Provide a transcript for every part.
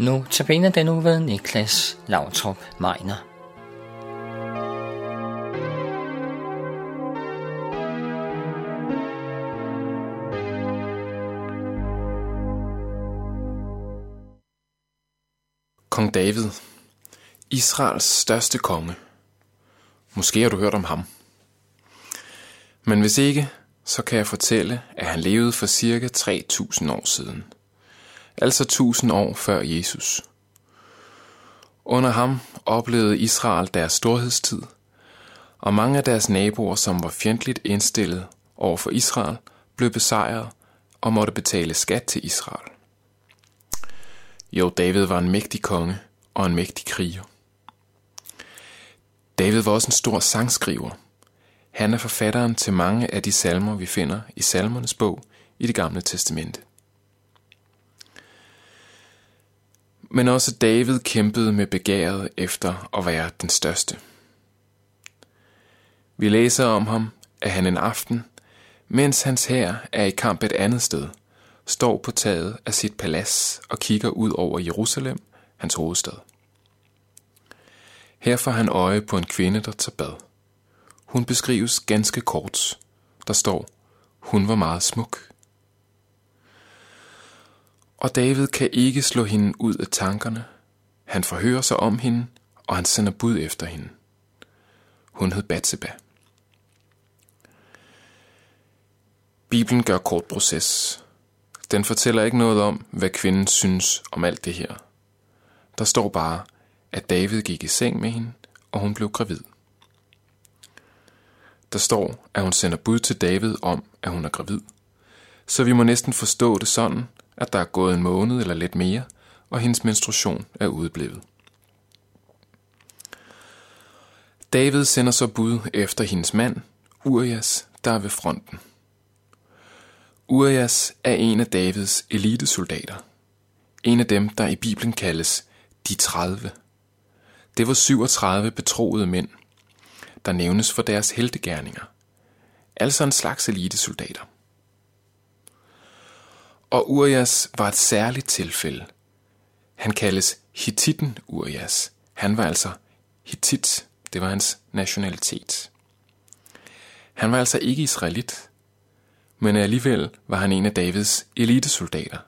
Nu tabiner den uge ved Niklas Lautrup Meiner. Kong David, Israels største konge. Måske har du hørt om ham. Men hvis ikke, så kan jeg fortælle, at han levede for cirka 3000 år siden. Altså 1000 år før Jesus. Under ham oplevede Israel deres storhedstid, og mange af deres naboer, som var fjendtligt indstillet over for Israel, blev besejret og måtte betale skat til Israel. Jo, David var en mægtig konge og en mægtig kriger. David var også en stor sangskriver. Han er forfatteren til mange af de salmer, vi finder i salmernes bog i det gamle testamente. Men også David kæmpede med begæret efter at være den største. Vi læser om ham, at han en aften, mens hans hær er i kamp et andet sted, står på taget af sit palads og kigger ud over Jerusalem, hans hovedstad. Her får han øje på en kvinde, der tager bad. Hun beskrives ganske kort. Der står, hun var meget smuk. Og David kan ikke slå hende ud af tankerne. Han forhører sig om hende, og han sender bud efter hende. Hun hed Batseba. Bibelen gør kort proces. Den fortæller ikke noget om, hvad kvinden synes om alt det her. Der står bare, at David gik i seng med hende, og hun blev gravid. Der står, at hun sender bud til David om, at hun er gravid. Så vi må næsten forstå det sådan, at der er gået en måned eller lidt mere, og hendes menstruation er udeblevet. David sender så bud efter hendes mand, Urias, der er ved fronten. Urias er en af Davids elitesoldater. En af dem, der i Bibelen kaldes de 30. Det var 37 betroede mænd, der nævnes for deres heltegærninger. Altså en slags elitesoldater. Og Urias var et særligt tilfælde. Han kaldes Hittiten Urias. Han var altså Hittit. Det var hans nationalitet. Han var altså ikke israelit, men alligevel var han en af Davids elitesoldater.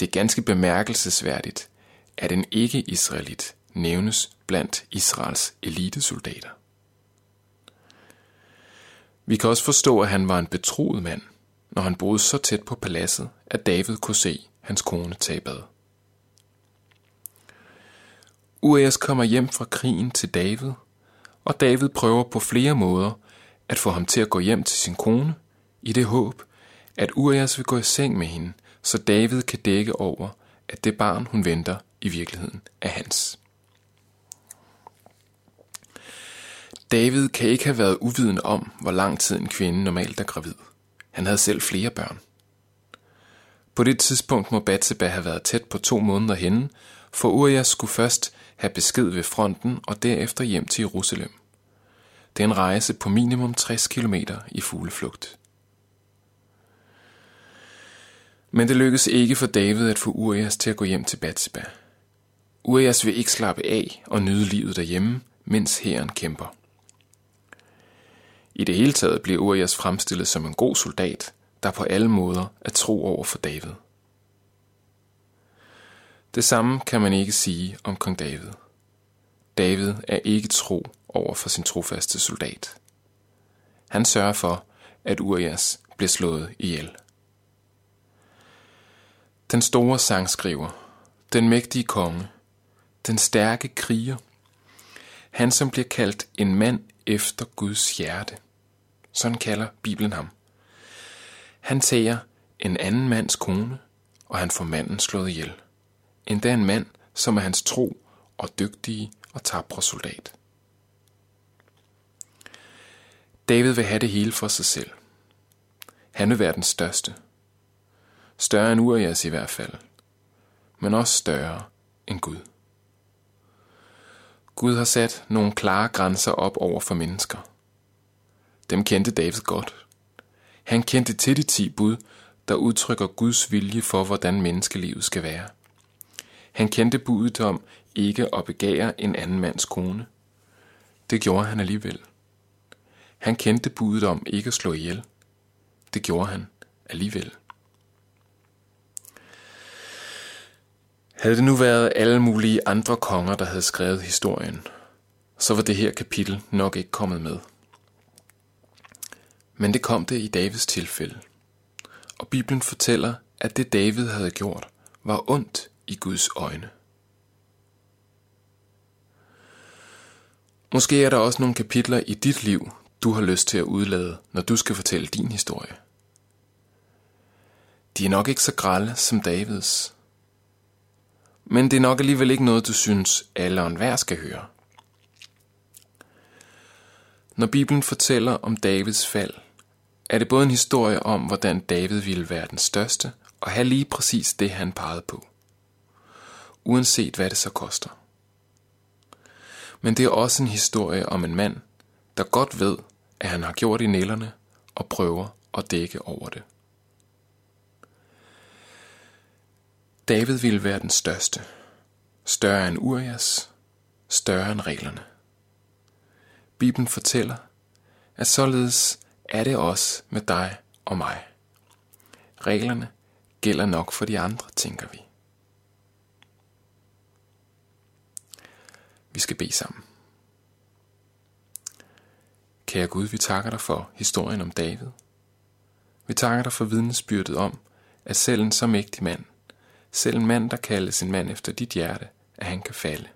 Det er ganske bemærkelsesværdigt, at en ikke-israelit nævnes blandt Israels elitesoldater. Vi kan også forstå, at han var en betroet mand, når han boede så tæt på paladset, at David kunne se hans kone tage bad. Urias kommer hjem fra krigen til David, og David prøver på flere måder at få ham til at gå hjem til sin kone, i det håb, at Urias vil gå i seng med hende, så David kan dække over, at det barn, hun venter, i virkeligheden er hans. David kan ikke have været uviden om, hvor lang tid en kvinde normalt er gravid. Han havde selv flere børn. På det tidspunkt må Batseba have været tæt på to måneder henne, for Urias skulle først have besked ved fronten og derefter hjem til Jerusalem. Det er en rejse på minimum 60 km i fugleflugt. Men det lykkedes ikke for David at få Urias til at gå hjem til Batseba. Urias vil ikke slappe af og nyde livet derhjemme, mens hæren kæmper. I det hele taget bliver Urias fremstillet som en god soldat, der på alle måder er tro over for David. Det samme kan man ikke sige om kong David. David er ikke tro over for sin trofaste soldat. Han sørger for, at Urias bliver slået ihjel. Den store sangskriver, den mægtige konge, den stærke kriger, han som bliver kaldt en mand efter Guds hjerte. Sådan kalder Bibelen ham. Han tager en anden mands kone, og han får manden slået ihjel. Endda en mand, som er hans tro og dygtige og tabre soldat. David vil have det hele for sig selv. Han vil være den største. Større end Urias i hvert fald. Men også større end Gud. Gud har sat nogle klare grænser op over for mennesker. Dem kendte David godt. Han kendte til de ti bud, der udtrykker Guds vilje for, hvordan menneskelivet skal være. Han kendte budet om ikke at begære en anden mands kone. Det gjorde han alligevel. Han kendte budet om ikke at slå ihjel. Det gjorde han alligevel. Havde det nu været alle mulige andre konger, der havde skrevet historien, så var det her kapitel nok ikke kommet med. Men det kom det i Davids tilfælde. Og Bibelen fortæller, at det David havde gjort, var ondt i Guds øjne. Måske er der også nogle kapitler i dit liv, du har lyst til at udlade, når du skal fortælle din historie. De er nok ikke så grælde som Davids. Men det er nok alligevel ikke noget, du synes, alle og enhver skal høre. Når Bibelen fortæller om Davids fald, er det både en historie om, hvordan David ville være den største, og have lige præcis det, han pegede på. Uanset hvad det så koster. Men det er også en historie om en mand, der godt ved, at han har gjort i nælderne, og prøver at dække over det. David ville være den største. Større end Urias, større end reglerne. Bibelen fortæller, at således er det også med dig og mig. Reglerne gælder nok for de andre, tænker vi. Vi skal bede sammen. Kære Gud, vi takker dig for historien om David. Vi takker dig for vidnesbyrdet om, at selv en så mægtig mand, selv en mand, der kaldes en mand efter dit hjerte, at han kan falde.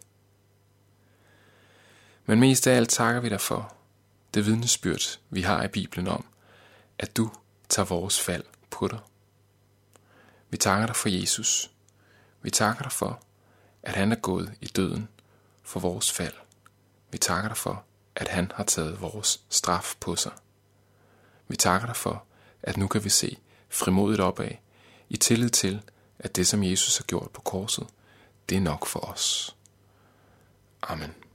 Men mest af alt takker vi dig for det vidnesbyrd, vi har i Bibelen om, at du tager vores fald på dig. Vi takker dig for Jesus. Vi takker dig for, at han er gået i døden for vores fald. Vi takker dig for, at han har taget vores straf på sig. Vi takker dig for, at nu kan vi se frimodigt opad, i tillid til, at det som Jesus har gjort på korset, det er nok for os. Amen.